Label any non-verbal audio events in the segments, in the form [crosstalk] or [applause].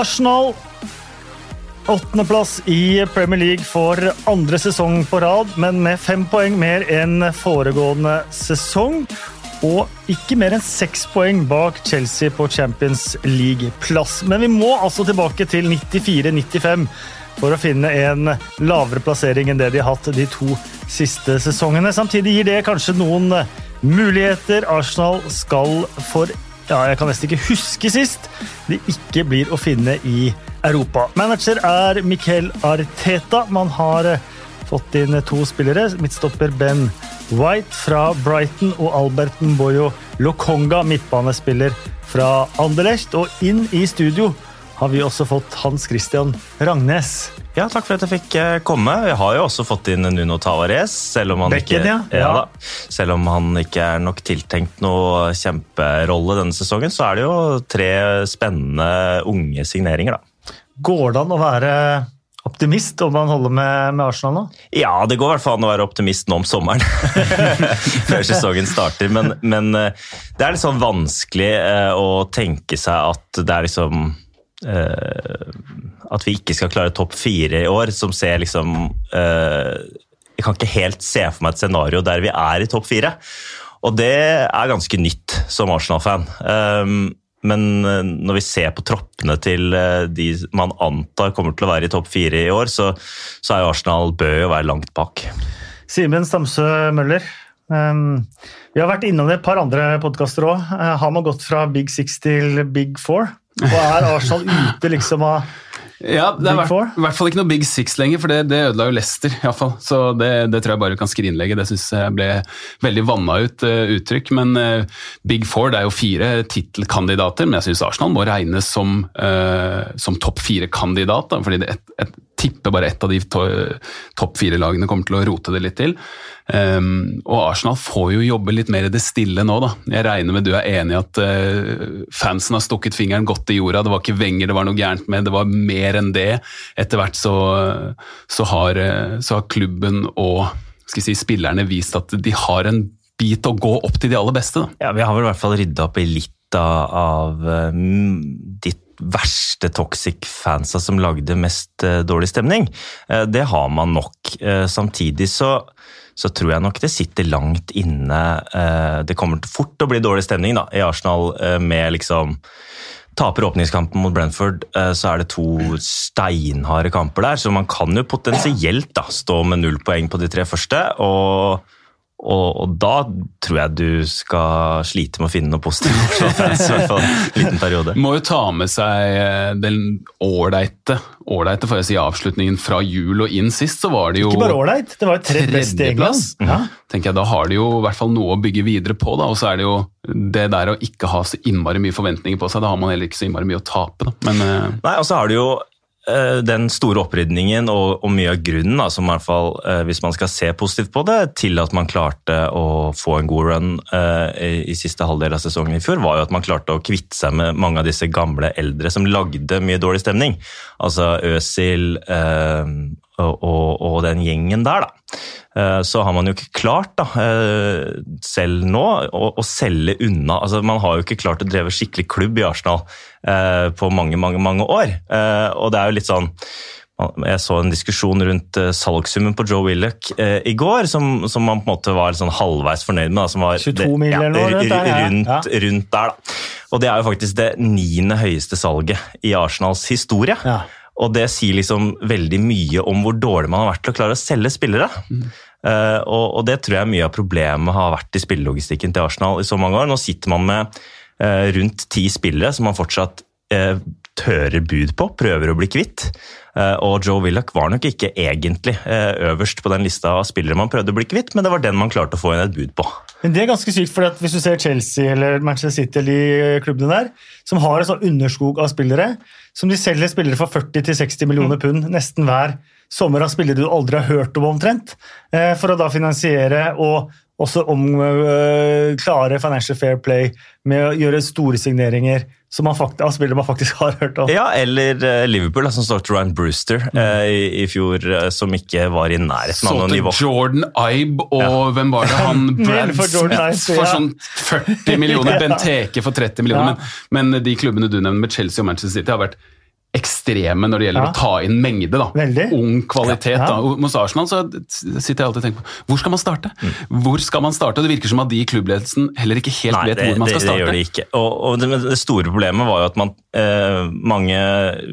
Arsenal Åttendeplass i Premier League for andre sesong på rad, men med fem poeng mer enn foregående sesong. Og ikke mer enn seks poeng bak Chelsea på Champions League-plass. Men vi må altså tilbake til 94-95 for å finne en lavere plassering enn det de har hatt de to siste sesongene. Samtidig gir det kanskje noen muligheter. Arsenal skal for ja, jeg kan nesten ikke huske sist de ikke blir å finne i Europa. Manager er Miquel Arteta. Man har fått inn to spillere. Midtstopper Ben White fra Brighton og Albert Mboyo Lokonga, midtbanespiller fra Anderlecht. Og inn i studio har vi også fått Hans Christian Rangnes. Ja, takk for at jeg fikk eh, komme. Vi har jo også fått inn Nuno Tavares. Selv om han, Bekken, ikke, ja. ja. selv om han ikke er nok tiltenkt noe kjemperolle denne sesongen, så er det jo tre spennende unge signeringer, da. Går det an å være optimist om man holder med, med Arsenal nå? Ja, det går i hvert fall an å være optimist nå om sommeren. [laughs] Før sesongen starter. Men, men, eh, det er litt sånn vanskelig eh, å tenke seg at det er liksom uh, At vi ikke skal klare topp fire i år, som ser liksom uh, Jeg kan ikke helt se for meg et scenario der vi er i topp fire. Og det er ganske nytt som Arsenal-fan. Um, men når vi ser på troppene til de man antar kommer til å være i topp fire i år, så, så er jo Arsenal bør jo være langt bak. Simen Stamsø Møller, um, vi har vært innom det et par andre podkaster òg. Uh, har man gått fra Big Six til Big Four? Og er Arsenal ute liksom av ja, Det er i hvert fall ikke noe Big Six lenger, for det, det ødela jo Leicester. I hvert fall. Så det, det, tror jeg bare kan skrinlegge. Det syns jeg ble veldig vanna ut uh, uttrykk. Men uh, Big Four det er jo fire tittelkandidater, men jeg syns Arsenal må regnes som, uh, som topp fire-kandidat. fordi det et, et, tipper bare ett av de to, topp fire-lagene kommer til å rote det litt til. Um, og Arsenal får jo jobbe litt mer i det stille nå, da. Jeg regner med du er enig i at uh, fansen har stukket fingeren godt i jorda. Det var ikke Wenger det var noe gærent med, det var mer enn det. Etter hvert så, så, har, så har, klubben og si, spillerne vist at de har en bit å gå opp til de aller beste. Da. Ja, Vi har vel i hvert fall rydda opp i litt av, av um, ditt verste toxic fansa som lagde mest uh, dårlig stemning. Uh, det har man nok. Uh, samtidig så, så, tror jeg nok det sitter langt inne. det kommer fort til å bli dårlig stemning da, i Arsenal med liksom Taper åpningskampen mot Brentford, så er det to steinharde kamper der. Så man kan jo potensielt da, stå med null poeng på de tre første. og og, og, da tror jeg du skal slite med å finne noe positivt fans. i hvert fall en liten periode. Må jo ta med seg eh, den ålreite ålreite får jeg si, avslutningen fra jul og inn sist, så var det jo Ikke bare ålreit, det var jo tredje beste i England. Ja. tenker jeg, Da har de jo i hvert fall noe å bygge videre på. da, Og så er det jo det der å ikke ha så innmari mye forventninger på seg. Da har man heller ikke så innmari mye å tape. da. Men, uh... Nei, og så har det jo Eh, den store opprydningen og, og, mye av grunnen, da, som i hvert fall, eh, hvis man skal se positivt på det, til at man klarte å få en god run uh, i, i, siste halvdel av sesongen i fjor, var jo at man klarte å kvitte seg med mange av disse gamle eldre som lagde mye dårlig stemning. Altså Øsil eh, og, og, den gjengen der, da. Eh, så har man jo ikke klart, da, eh, selv nå, å, å, selge unna altså Man har jo ikke klart å dreve skikkelig klubb i Arsenal eh, på mange, mange, mange år. Og det er jo litt sånn jeg så en diskusjon rundt salgssummen på Joe Willoch eh, i går, som, som, man på en måte var sånn halvveis fornøyd med. Da, som var 22 millioner ja, rundt, der, rundt, ja. rundt, der. da. Og det er jo faktisk det niende høyeste salget i Arsenals historie. Ja. Og det sier liksom veldig mye om hvor dårlig man har vært til å klare å selge spillere. Mm. Uh, og, og, det tror jeg mye av problemet har vært i spillelogistikken til Arsenal i så mange år. Nå sitter man med uh, rundt ti spillere som man fortsatt uh, tører bud på, prøver å bli kvitt. Og Joe Willoch var nok ikke egentlig øverst på den lista av spillere man prøvde å bli kvitt, men det var den man klarte å få inn et bud på. Men Det er ganske sykt, for hvis du ser Chelsea eller Manchester City eller de klubbene der, som har en sånn underskog av spillere, som de selger spillere for 40-60 millioner mm. pund nesten hver sommer av spillere du aldri har hørt om omtrent, eh, for å da finansiere og også om, uh, klare financial fair play med å gjøre store signeringer som man faktisk, av spillere man faktisk har hørt om. Ja, eller uh, Liverpool, som står til Ryan Brewster mm. uh, i, i, fjor, som ikke var i nærheten av noe nivå. Så til Jordan Ibe og ja. hvem var det? [laughs] Han Brad for, Smith for sånn 40 millioner, [laughs] ja. Benteke for 30 millioner. Ja. Men, men, de klubbene du nevner med Chelsea og Manchester City har vært ekstreme når det gjelder ja. å ta inn mengde. da. Veldig. Ung kvalitet. Ja. da. Mot Arsenal så sitter jeg alltid og tenker på hvor skal man starte? Mm. Hvor skal man starte? Det virker som at de i klubbledelsen heller ikke helt Nei, vet hvor man skal starte. Det gjør de ikke. Og, og det, det, store problemet var jo at man, eh, mange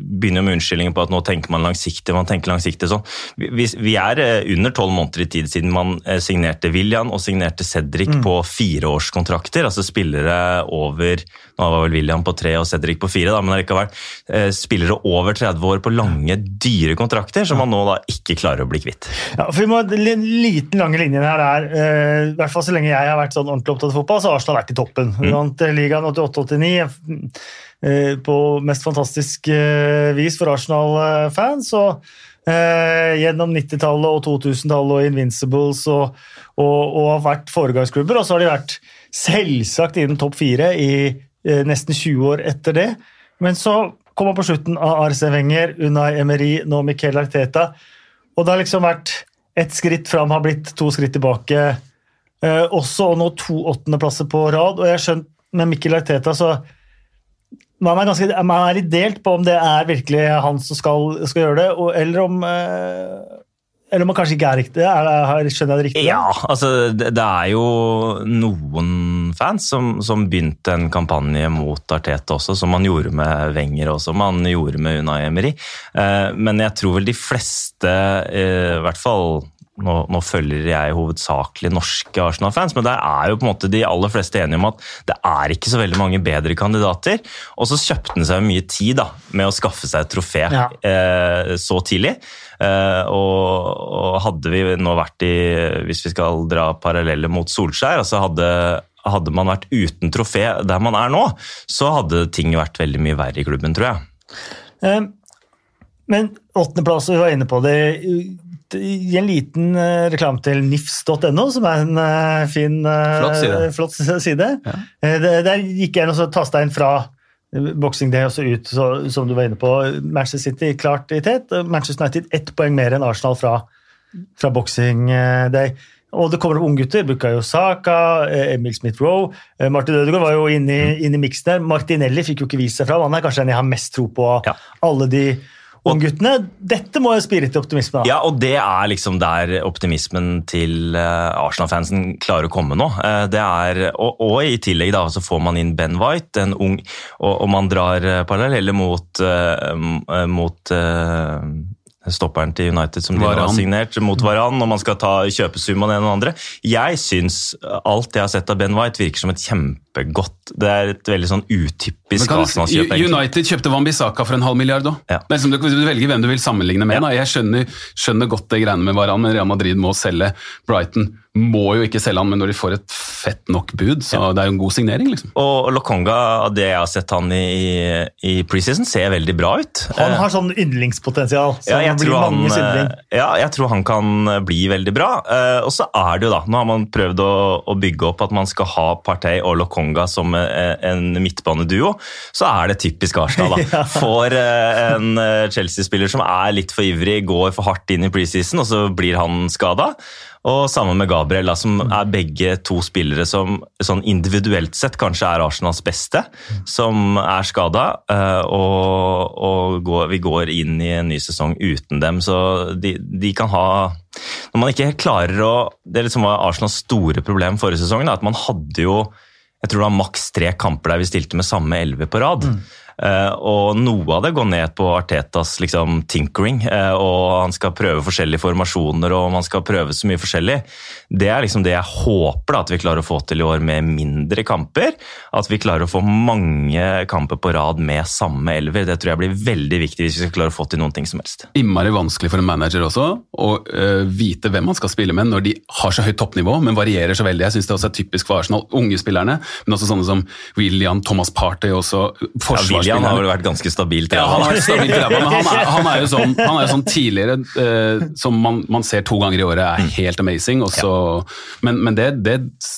begynner med unnskyldninger på at nå tenker man langsiktig. man tenker langsiktig sånn. Vi, vi er eh, under tolv måneder i tid siden man eh, signerte William og signerte Cedric mm. på fireårskontrakter. altså spillere over Nå var vel William på tre og Cedric på fire, da, men allikevel. Eh, spillere spillere over 30 år på lange, dyre kontrakter, som man nå da ikke klarer å bli kvitt. Ja, for vi må, Den liten lange linjen her er, uh, i hvert fall så lenge jeg har vært sånn ordentlig opptatt av fotball, så har Arsenal vært i toppen. Mm. Vant eh, ligaen 88-89 uh, på mest fantastisk uh, vis for Arsenal-fans. og gjennom 90-tallet og 2000-tallet og Invincibles og, og, og, har vært foregangsklubber. Og så har de vært selvsagt innen topp fire i nesten 20 år etter det. Men så kommer på slutten av Arce Wenger, Unai Emery, nå Miquel Arteta. Og det har liksom vært ett skritt fram, har blitt to skritt tilbake eh, også, og nå to åttendeplasser på rad. Og jeg har skjønt med Mikkel Arteta, så man er, ganske, man er litt delt på om det er virkelig han som skal, skal gjøre det, og, eller om eh, eller om man kanskje ikke er riktig? Er, skjønner jeg det riktig? Ja, altså det, det er jo noen fans som, som, begynte en kampanje mot Arteta også, som man gjorde med Wenger også, man gjorde med Unai Emery. Eh, men jeg tror vel de fleste, eh, i hvert fall nå, nå, følger jeg hovedsakelig norske Arsenal-fans, men der er jo på en måte de aller fleste enige om at det er ikke så veldig mange bedre kandidater. Og så kjøpte han seg mye tid da, med å skaffe seg et trofé ja. eh, så tidlig. Eh, og, og, hadde vi nå vært i Hvis vi skal dra paralleller mot Solskjær, altså hadde, hadde man vært uten trofé der man er nå, så hadde ting vært veldig mye verre i klubben, tror jeg. Eh, men åttendeplass, vi var inne på det Gi en liten uh, reklame til nifs.no, som er en uh, fin uh, flott side. Flott side. Ja. Der, gikk jeg inn og tasta inn fra Boxing Day også ut, så, som du var inne på. Manchester City klart i tet. Manchester United ett poeng mer enn Arsenal fra, fra Boxing Day. Og det kommer opp unggutter. Bukayo Saka, eh, Emil Smith-Roe. Eh, Martin Ødegaard var jo inne i, mm. inn i miksen der. Martinelli fikk jo ikke vist seg fram. Han er kanskje den jeg har mest tro på av ja. alle de ungguttene. Dette må jo spire til optimisme. Da. Ja, og det er liksom der optimismen til uh, Arsenal-fansen klarer å komme nå. Uh, det er, og, og, i tillegg da, så får man inn Ben White, en ung, og, og man drar uh, paralleller mot, mot stopperen til United som de har signert mot Varan, og man skal ta kjøpesummen av den og den andre. Jeg syns alt jeg har sett av Ben White, virker som et kjempegodt Det er et veldig sånn utypisk Arsenal-kjøp. United kjøpte Wambisaka for en halv milliard òg. Ja. Liksom, du velger hvem du vil sammenligne med. Ja. Jeg skjønner, skjønner, godt det greiene med Varan, men Real Madrid må selge Brighton må jo ikke selge han, men når de får et fett nok bud, så ja. det er jo en god signering. liksom. Og Lokonga, av det jeg har sett han i, i preseason, ser veldig bra ut. Han har sånn yndlingspotensial. Så ja, jeg, tror han, ja, jeg tror han kan bli veldig bra. Eh, og så er det jo da, nå har man prøvd å, å bygge opp at man skal ha Partey og Lokonga som eh, en midtbaneduo. Så er det typisk Arsenal. da. [laughs] Får eh, en Chelsea-spiller som er litt for ivrig, går for hardt inn i preseason, og så blir han skada. Og sammen med Gabriel, da, som er begge to spillere som sånn individuelt sett kanskje er Arsenals beste, som er skada. Eh, og, og går, vi går inn i en ny sesong uten dem, så de, de kan ha Når man ikke klarer å Det liksom var Arsenals store problem forrige sesong, da, at man hadde jo jeg tror det var maks tre kamper der vi stilte med samme elleve på rad. Mm. Eh, og noe av det går ned på Artetas liksom, tinkering, eh, og han skal prøve forskjellige formasjoner og man skal prøve så mye forskjellig. Det er liksom det jeg håper da, at vi klarer å få til i år med mindre kamper. At vi klarer å få mange kamper på rad med samme elver. Det tror jeg blir veldig viktig hvis vi skal klare å få til noen ting som helst. Innmari vanskelig for en manager også å uh, vite hvem man skal spille med når de har så høyt toppnivå, men varierer så veldig. Jeg syns det også er typisk for Arsenal. Unge spillerne, men også sånne som William, Thomas Partey, også William har vel vært ganske stabilt Ja, han, stabilt men han, er, han er jo sånn, han er sånn tidligere eh, som man, man, ser to ganger i året er mm. helt amazing. Så, ja. Men, men det, det,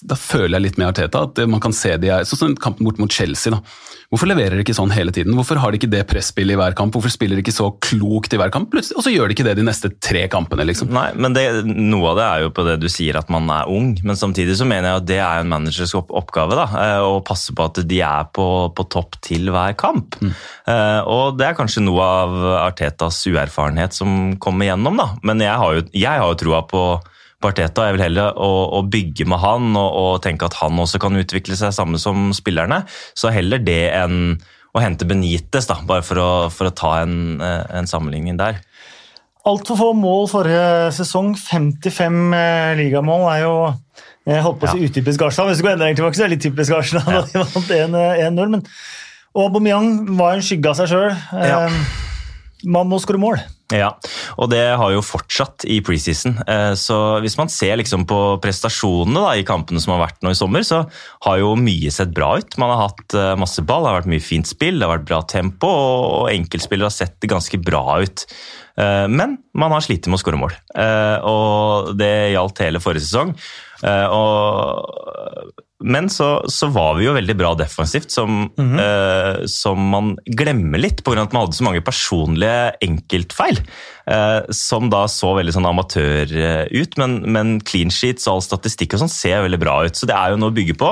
da føler jeg litt med Arteta at man kan se de er Sånn som kampen bort mot Chelsea. da. Hvorfor leverer de ikke sånn hele tiden? Hvorfor har de ikke det presspillet i hver kamp? Hvorfor spiller de ikke så klokt i hver kamp? Plutselig, og så gjør de ikke det de neste tre kampene, liksom. Nei, men det, Noe av det er jo på det du sier at man er ung, men samtidig så mener jeg at det er en managers oppgave. da, eh, Å passe på at de er på, på topp til hver kamp. Mm. Uh, og det er kanskje noe av Artetas uerfarenhet som kommer gjennom, da. Men jeg har jo, jeg har jo troa på Arteta. Jeg vil heller å, å bygge med han og, og, tenke at han også kan utvikle seg samme som spillerne. Så heller det enn å hente Benitez, da, bare for å, for å ta en, eh, en sammenligning der. Altfor få mål forrige sesong. 55 eh, ligamål er jo jeg holdt på å si ja. utypisk Arsenal. Hvis du går enda lenger tilbake, så er det litt typisk Arsenal. Ja. de vant 1-0, men og Aubameyang var en skygge av seg sjøl. Ja. Eh, man må skåre mål. Ja, og det har jo fortsatt i preseason. Eh, så hvis man ser liksom på prestasjonene da, i kampene som har vært nå i sommer, så har jo mye sett bra ut. Man har hatt eh, masse ball, det har vært mye fint spill, det har vært bra tempo, og enkeltspillere har sett ganske bra ut. Eh, men man har slitt med å skåre mål, og det gjaldt hele forrige sesong. Og men så, så, var vi jo veldig bra defensivt, som, mm -hmm. eh, som man glemmer litt pga. at man hadde så mange personlige enkeltfeil. Eh, som da så veldig sånn amatør eh, ut, men, men, clean sheets og all statistikk og sånn ser veldig bra ut. Så det er jo noe å bygge på.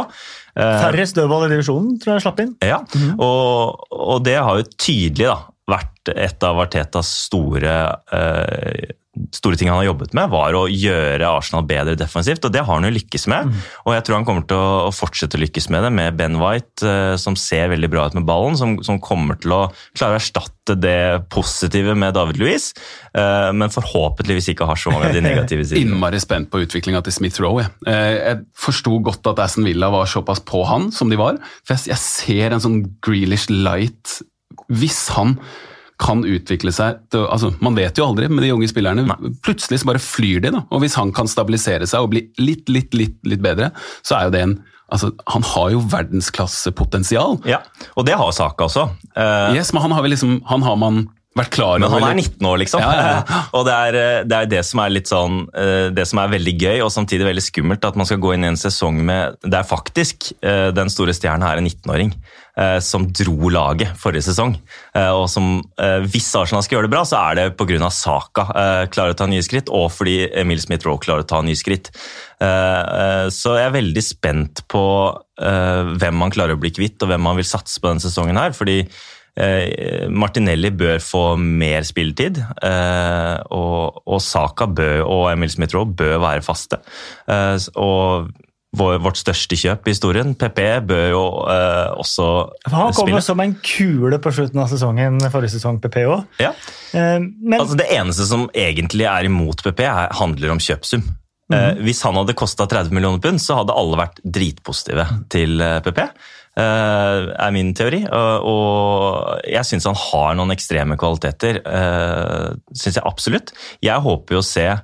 Eh, Færre dødball i divisjonen, tror jeg slapp inn. Ja, mm -hmm. og, og, det har jo tydelig da, vært et av Artetas store eh, store ting han har jobbet med, var å gjøre Arsenal bedre defensivt, og det har han jo lykkes med. Mm. Og jeg tror han kommer til å fortsette å lykkes med det, med Ben White, eh, som ser veldig bra ut med ballen, som, som kommer til å klare å erstatte det positive med David Louis, eh, men forhåpentligvis ikke har så mange av de negative sidene. [laughs] Innmari spent på utviklinga til Smith Rowe. Jeg, eh, jeg forsto godt at Aston Villa var såpass på han som de var. For jeg, jeg ser en sånn Grealish light Hvis han kan utvikle seg til, altså, Man vet jo aldri med de unge spillerne. Nei. Plutselig så bare flyr de. da, og Hvis han kan stabilisere seg og bli litt, litt, litt, litt bedre, så er jo det en Altså, Han har jo verdensklassepotensial. Ja, og det har Saka også. Uh, yes, Men han har, vel liksom, han har man vært klar over. Men han er 19 år, liksom. Ja, ja, ja. [laughs] og det er, eh, det er, det som er litt sånn eh, Det som er veldig gøy og samtidig veldig skummelt, at man skal gå inn i en sesong med Der faktisk den store stjernen er en 19-åring. Eh, som dro laget forrige sesong. Eh, og som, eh, Hvis Arsenal skal gjøre det bra, så er det pga. Saka klarer å ta nye skritt, og fordi Emil Smith-Roe klarer å ta nye skritt. Så jeg er veldig spent på hvem man klarer å bli kvitt, og hvem man vil satse på denne sesongen her. fordi Martinelli bør få mer spilletid, og, og Saka bør, og Emil Smith-Roe bør være faste. Og vårt største kjøp i historien. PP bør jo eh, også spille. Han kommer som en kule på slutten av sesongen forrige sesong, PP òg. Ja. Eh, men... altså, det eneste som egentlig er imot PP, er, handler om kjøpsum. Mm -hmm. eh, hvis han hadde kosta 30 millioner pund, så hadde alle vært dritpositive til PP. er min teori. Og jeg syns han har noen ekstreme kvaliteter. Syns jeg absolutt. Jeg håper jo å se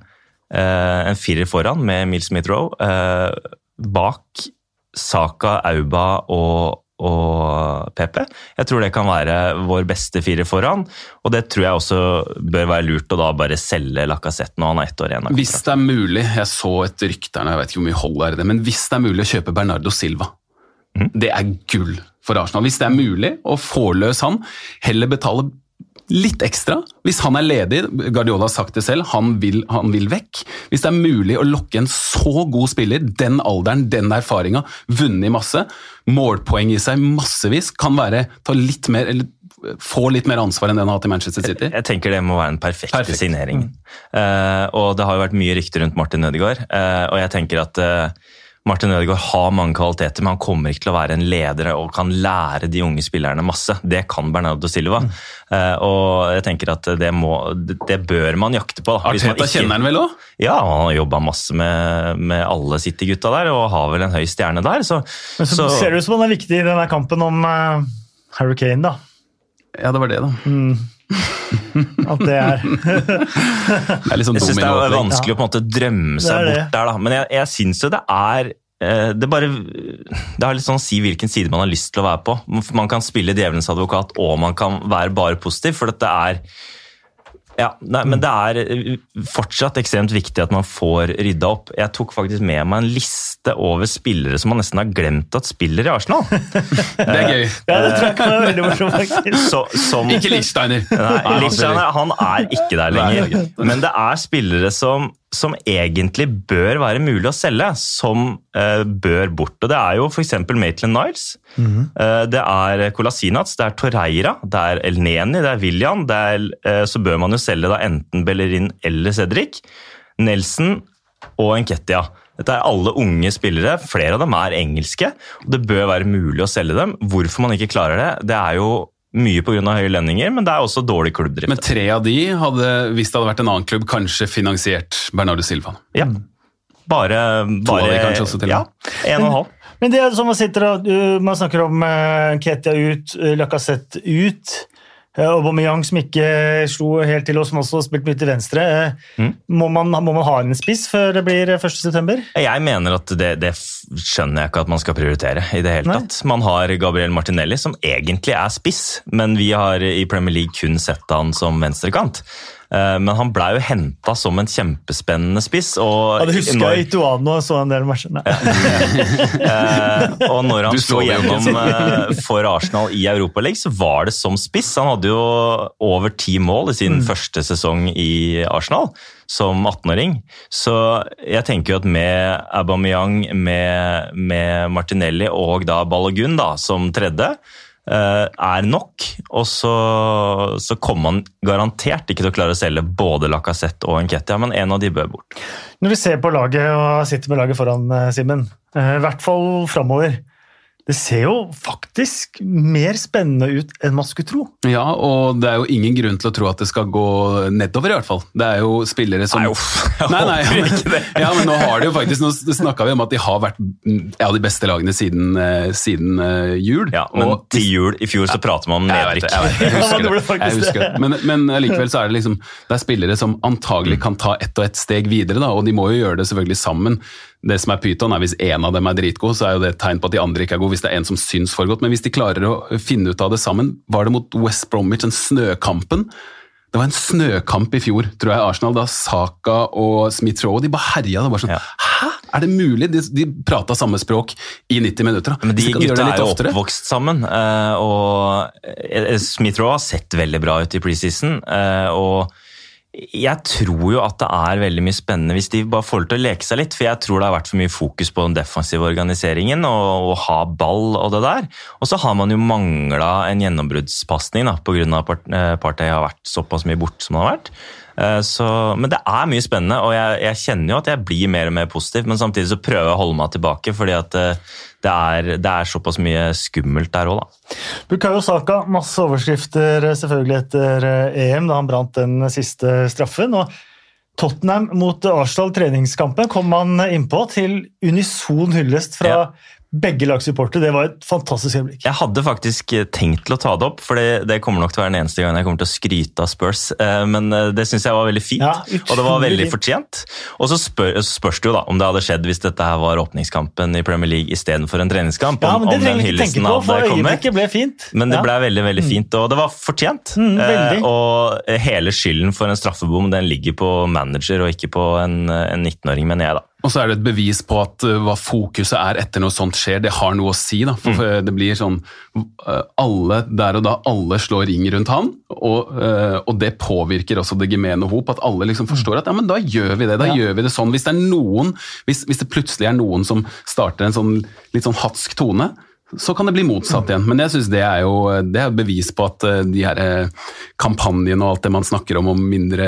en firer foran med Mill Smith-Roe bak Saka, Auba og, og PP. Jeg tror det kan være vår beste fire foran, og det tror jeg også bør være lurt å da bare selge Lacassette når han er ett år igjen. Hvis det er mulig, jeg så et rykterne, jeg vet ikke hvor mye hold er det, men hvis det er mulig å kjøpe Bernardo Silva, mm. det er gull for Arsenal. Hvis det er mulig å få løs han, heller betale litt ekstra. Hvis han er ledig, Guardiola har sagt det selv, han vil, han vil, vekk. Hvis det er mulig å lokke en så god spiller, den alderen, den erfaringa, vunnet masse, målpoeng i seg massevis, kan være ta litt mer eller få litt mer ansvar enn den har hatt i Manchester City? Jeg tenker det må være en perfekt, perfekt. signering. Mm. Uh, og det har jo vært mye rykter rundt Martin Ødegaard, uh, og jeg tenker at uh, Martin Ødegaard har mange kvaliteter, men han kommer ikke til å være en leder og kan lære de unge spillerne masse. Det kan Bernardo Silva. Mm. Uh, og jeg tenker at det, må, det bør man jakte på. Arteta ikke... kjenner han vel òg? Ja, han har jobba masse med, med alle City-gutta der, og har vel en høy stjerne der. Så, men så, så... ser det ut som han er viktig i denne kampen om uh, Harry Kane, da. Ja, det var det, da. Mm. At det er [laughs] det er liksom Jeg syns det er vanskelig å på en måte drømme seg bort der, da. Men jeg, jeg syns jo det er eh, det, bare, det har litt sånn å si hvilken side man har lyst til å være på. Man kan spille djevelens advokat, og man kan være bare positiv. For dette er ja, nei, men det er eh, fortsatt ekstremt viktig at man får rydda opp. Jeg tok faktisk med meg en liste over spillere som man nesten har glemt at spiller i Arsenal. [laughs] det er gøy. ja, det tror jeg kan være veldig [laughs] morsomt, faktisk. Så, som, ikke Lichsteiner. Nei, Lichsteiner han er ikke der lenger. Men det er spillere som som egentlig bør være mulig å selge, som eh, bør bort. Og Det er jo f.eks. Maitland Niles. Mm -hmm. eh, det er Colasinats, det er Torreira, det er El Neni, det er William. Det er, eh, så bør man jo selge da enten Bellerin eller Cedric. Nelson og Enketia. Dette er alle unge spillere, flere av dem er engelske. og Det bør være mulig å selge dem. Hvorfor man ikke klarer det, det er jo mye pga. høye lønninger, men det er også dårlig klubbdrift. Men tre av de hadde, hvis det hadde vært en annen klubb, kanskje finansiert Bernardo Silva? Ja. Bare, bare de kanskje også til Ja, en og en halv. Men det er som man sitter og Man snakker om uh, Ketia ut, uh, Lacassette ut. Eh, Aubameyang som ikke slo helt til, og som også har spilt mye til venstre. Eh, mm. Må, man, må, man, ha en spiss før det blir 1.9.? Jeg mener at det, det, skjønner jeg ikke at man skal prioritere. i det hele tatt. Man har Gabriel Martinelli, som egentlig er spiss, men vi har i Premier League kun sett han som venstrekant. Eh, men han blei jo henta som en kjempespennende spiss. Og ja, Det husker når... jeg Ituano så en del matcher. [laughs] Eh, og når han slo gjennom eh, for Arsenal i Europaligaen, så var det som spiss. Han hadde jo over ti mål i sin mm. første sesong i Arsenal som 18-åring. Så jeg tenker jo at med Aubameyang, med, med Martinelli og da Balogun da, som tredje, er nok. Og så, så, kommer man garantert ikke til å klare å selge både Lacassette og Enketia, men en av de bør bort. Når du ser på laget og sitter med laget foran, eh, Simen, eh, i hvert fall framover. Det ser jo faktisk mer spennende ut enn man skulle tro. Ja, og det er jo ingen grunn til å tro at det skal gå nedover, i hvert fall. Det er jo spillere som Nei, uff, jeg nei, nei, håper ikke det. Ja, men nå har de jo faktisk, nå snakka vi om at de har vært ja, de beste lagene siden, uh, siden uh, jul. Ja, Men og, til jul i fjor så prater man om nedrykk. Jeg, jeg, husker det. Jeg husker det. Men, men likevel så er det liksom det er spillere som antagelig kan ta ett og ett steg videre, da, og de må jo gjøre det selvfølgelig sammen det som er pyton, er hvis én av dem er dritgod, så er jo det et tegn på at de andre ikke er gode. Hvis det er en som syns for godt. Men hvis de klarer å finne ut av det sammen Var det mot West Bromwich, den snøkampen? Det var en snøkamp i fjor, tror jeg, Arsenal, da Saka og Smith Rowe de bare herja. Det var sånn, ja. Hæ? Er det mulig? De, de prata samme språk i 90 minutter. Da. Men de gutta er jo oppvokst sammen, eh, og eh, Smith-Roe har sett veldig bra ut i preseason. Eh, og jeg tror jo at det er veldig mye spennende hvis de bare får lov til å leke seg litt. For jeg tror det har vært for mye fokus på den defensive organiseringen og å ha ball og det der. Og så har man jo mangla en gjennombruddspasning pga. at Partey har vært såpass mye borte som han har vært. Eh, så, men det er mye spennende, og jeg, jeg, kjenner jo at jeg blir mer og mer positiv. Men samtidig så prøver jeg å holde meg tilbake, fordi at eh, det er, det er såpass mye skummelt der òg, da. Bukayo Saka, masse overskrifter selvfølgelig etter eh, EM, da han brant den siste straffen. og Tottenham mot Arsenal, treningskampen, kom man innpå til unison hyllest fra ja begge lags supportere. Det var et fantastisk øyeblikk. Jeg hadde faktisk tenkt til å ta det opp, for det, kommer nok til å være den eneste gangen jeg kommer til å skryte av Spurs. Eh, men eh, det syns jeg var veldig fint, ja, og det var veldig fortjent. Og så spør, spørs det jo da om det hadde skjedd hvis dette her var åpningskampen i Premier League istedenfor en treningskamp. Ja, men Det trenger vi ikke tenke på, for øyeblikket ble fint. Men det ble veldig veldig mm. fint, og det var fortjent. Mm, eh, og hele skylden for en straffebom den ligger på manager og ikke på en, en 19-åring, mener jeg da. Og så er det et bevis på at uh, hva fokuset er etter noe sånt skjer. Det har noe å si. da, for mm. Det blir sånn uh, Alle der og da, alle slår ring rundt han, og, uh, og det påvirker også det gemene hop. At alle liksom forstår at ja, men da gjør vi det. Da ja. gjør vi det sånn. Hvis det er noen, hvis, hvis det plutselig er noen som starter en sånn litt sånn hatsk tone, så kan det bli motsatt igjen. Men jeg synes det er jo det er bevis på at eh, de her eh, kampanjene og alt det man snakker om om mindre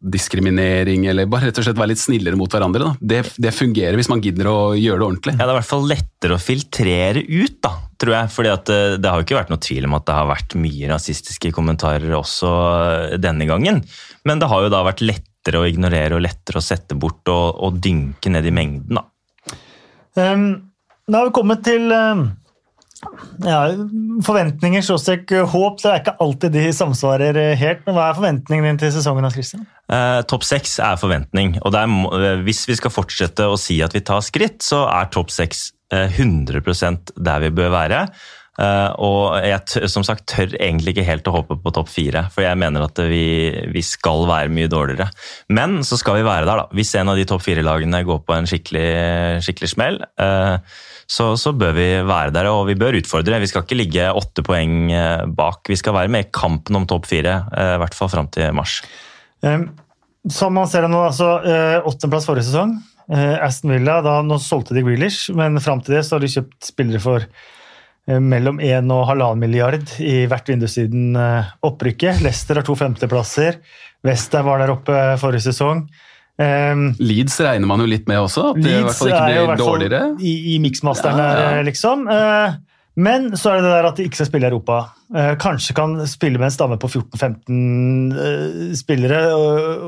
diskriminering, eller bare rett og slett være litt snillere mot hverandre, det, det, fungerer hvis man gidder å gjøre det ordentlig. Ja, Det er i hvert fall lettere å filtrere ut, da, tror jeg. fordi at eh, det har jo ikke vært noe tvil om at det har vært mye rasistiske kommentarer også denne gangen. Men det har jo da vært lettere å ignorere og lettere å sette bort og, og dynke ned i mengden, da. Um, da har vi kommet til um ja, Forventninger, skråstrek håp, det er ikke alltid de samsvarer helt. Men hva er forventningene dine til sesongen? Christian? Eh, topp seks er forventning. og er, eh, Hvis vi skal fortsette å si at vi tar skritt, så er topp seks eh, 100 der vi bør være. Uh, og jeg som sagt tør egentlig ikke helt å håpe på topp fire, for jeg mener at vi, vi, skal være mye dårligere. Men så skal vi være der, da. Hvis en av de topp fire-lagene går på en skikkelig, skikkelig smell, uh, så, så, bør vi være der, og vi bør utfordre. Vi skal ikke ligge åtte poeng eh, bak. Vi skal være med i kampen om topp fire, eh, i hvert fall fram til mars. Som man ser det nå, altså åttendeplass forrige sesong. Aston Villa, da, Nå solgte de Grealish, men fram til det så har de kjøpt spillere for mellom 1 og 1,5 milliard i hvert vindu siden opprykket. Leicester har to femteplasser. Wester var der oppe forrige sesong. Um, Leeds regner man jo litt med også, at det i hvert fall ikke blir dårligere. I, i miksmasteren ja, ja. liksom. Uh, men så er det det der at de ikke skal spille i Europa. Uh, kanskje kan spille med en stamme på 14-15 uh, eh, spillere,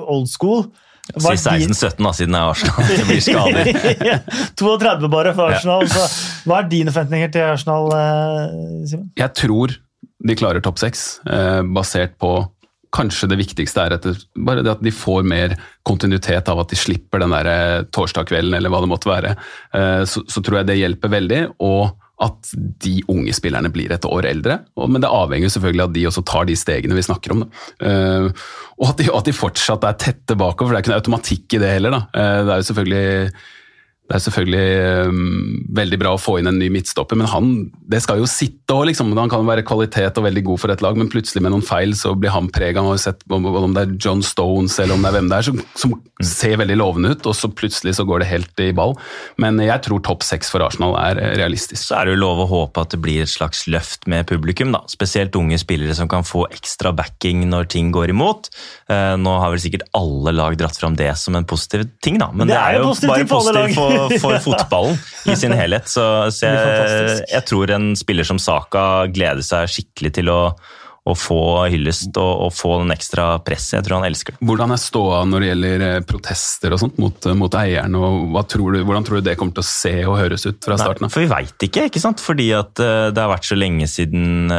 old school. Si 16-17 da, siden det er Arsenal. Det blir skader. [laughs] 32 bare for Arsenal. Så, hva er dine forventninger til Arsenal, Simen? Jeg tror de klarer topp seks, basert på kanskje det viktigste er det, bare det at de får mer kontinuitet av at de slipper den der eh, torsdagskvelden eller hva det måtte være. Eh, så, så, tror jeg det hjelper veldig. og at de unge spillerne blir et år eldre. Men det avhenger selvfølgelig av at de også tar de stegene vi snakker om. Uh, og at de, at de, fortsatt er tette bakover, for det er ikke noe automatikk i det heller. Da. Uh, det er jo selvfølgelig det er selvfølgelig um, veldig bra å få inn en ny midtstopper, men han det skal jo sitte òg, liksom. Han kan være kvalitet og veldig god for et lag, men plutselig med noen feil så blir han prega. Han har sett om det er John Stones eller om det er hvem det er, som, som mm. ser veldig lovende ut, og så plutselig så går det helt i ball. Men jeg tror topp seks for Arsenal er eh, realistisk. Så er det jo lov å håpe at det blir et slags løft med publikum, da. Spesielt unge spillere som kan få ekstra backing når ting går imot. Eh, nå har vel sikkert alle lag dratt fram det som en positiv ting, da, men det, det er, jo bare positivt for for, [laughs] fotballen i sin helhet. Så, så jeg, jeg, tror en spiller som Saka gleder seg skikkelig til å, å få hyllest og, og, få den ekstra presset. Jeg tror han elsker det. Hvordan er ståa når det gjelder eh, protester og sånt mot, mot eieren? og tror du, Hvordan tror du det kommer til å se og høres ut fra starten av? For vi veit ikke, ikke sant? fordi at uh, det har vært så lenge siden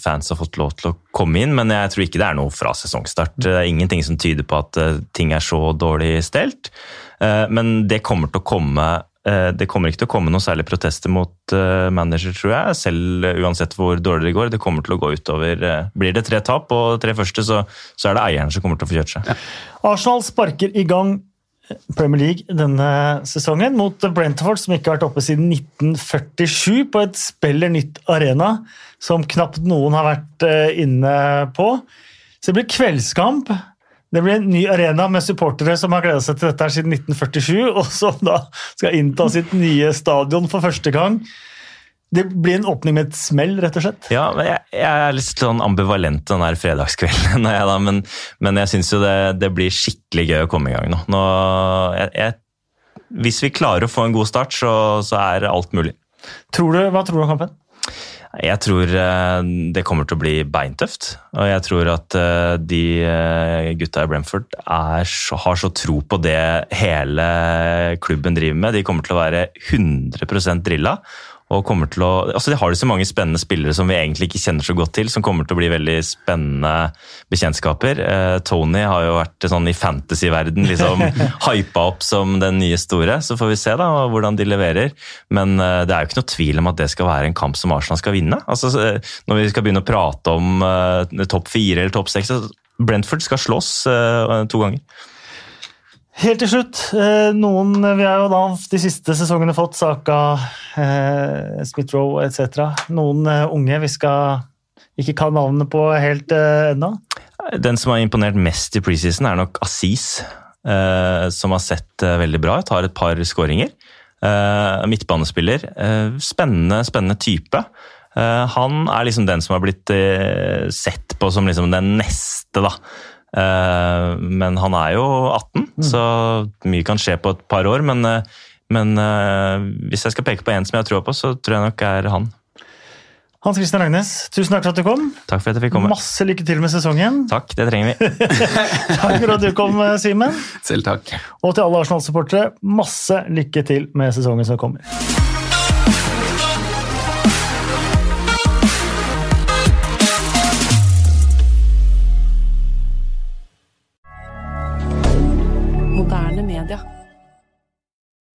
fans har fått lov til å komme inn. Men jeg tror ikke det er noe fra sesongstart. Det er ingenting som tyder på at ting er så dårlig stelt. Eh, men det kommer til å komme eh, det kommer ikke til å komme noen særlig protester mot uh, manager, tror jeg. Selv uansett hvor dårlig det går. Det kommer til å gå utover Blir det tre tap og tre første, så, så er det eieren som kommer til å få kjørt seg. Ja. Arsenal sparker i gang Premier League denne sesongen mot Brentford, som ikke har vært oppe siden 1947 på et spiller nytt arena som knapt noen har vært inne på. Så det blir kveldskamp. Det blir en ny arena med supportere som har gleda seg til dette siden 1947, [laughs] og som da skal innta sitt nye stadion for første gang. Det blir en åpning med et smell, rett og slett. Ja, jeg, jeg er litt sånn ambivalent den her fredagskvelden, [laughs] jeg da, men, men, jeg syns jo det, det, blir skikkelig gøy å komme i gang nå. nå jeg, jeg, hvis vi klarer å få en god start, så, så er alt mulig. Tror du, hva tror du om kampen? Jeg tror eh, det kommer til å bli beintøft. Og jeg tror at eh, de eh, gutta i Brentford er, har så tro på det hele klubben driver med. De kommer til å være 100% drilla og kommer til å altså De har jo så mange spennende spillere som vi egentlig ikke kjenner så godt til, som kommer til å bli veldig spennende bekjentskaper. Eh, Tony har jo vært sånn i fantasyverden liksom [laughs] hypa opp som den nye store. Så får vi se da hvordan de leverer. Men eh, det er jo ikke noe tvil om at det skal være en kamp som Arsenal skal vinne. Altså, når vi skal begynne å prate om eh, topp fire eller topp seks Brentford skal slåss eh, to ganger. Helt til slutt, eh, noen Vi har jo da de siste sesongene fått Saka, eh, Smith-Roe etc. Noen eh, unge vi skal ikke kan navnet på helt eh, ennå. Den som har imponert mest i preseason, er nok. Eh, som har sett veldig bra ut, har et par skåringer. midtbanespiller. spennende, spennende type. han er liksom den som har blitt sett på som liksom den neste, da men han er jo 18, mm. så mye kan skje på et par år. Men, eh, men eh, hvis jeg skal peke på en som jeg har troa på, så tror jeg nok er han. Hans Christian Ragnes, tusen takk for at du kom. Takk for at jeg fikk komme. Masse lykke til med sesongen. Takk, det trenger vi. [laughs] takk for at du kom, Simen. Selv takk. Og til alle Arsenal-supportere, masse lykke til med sesongen som kommer.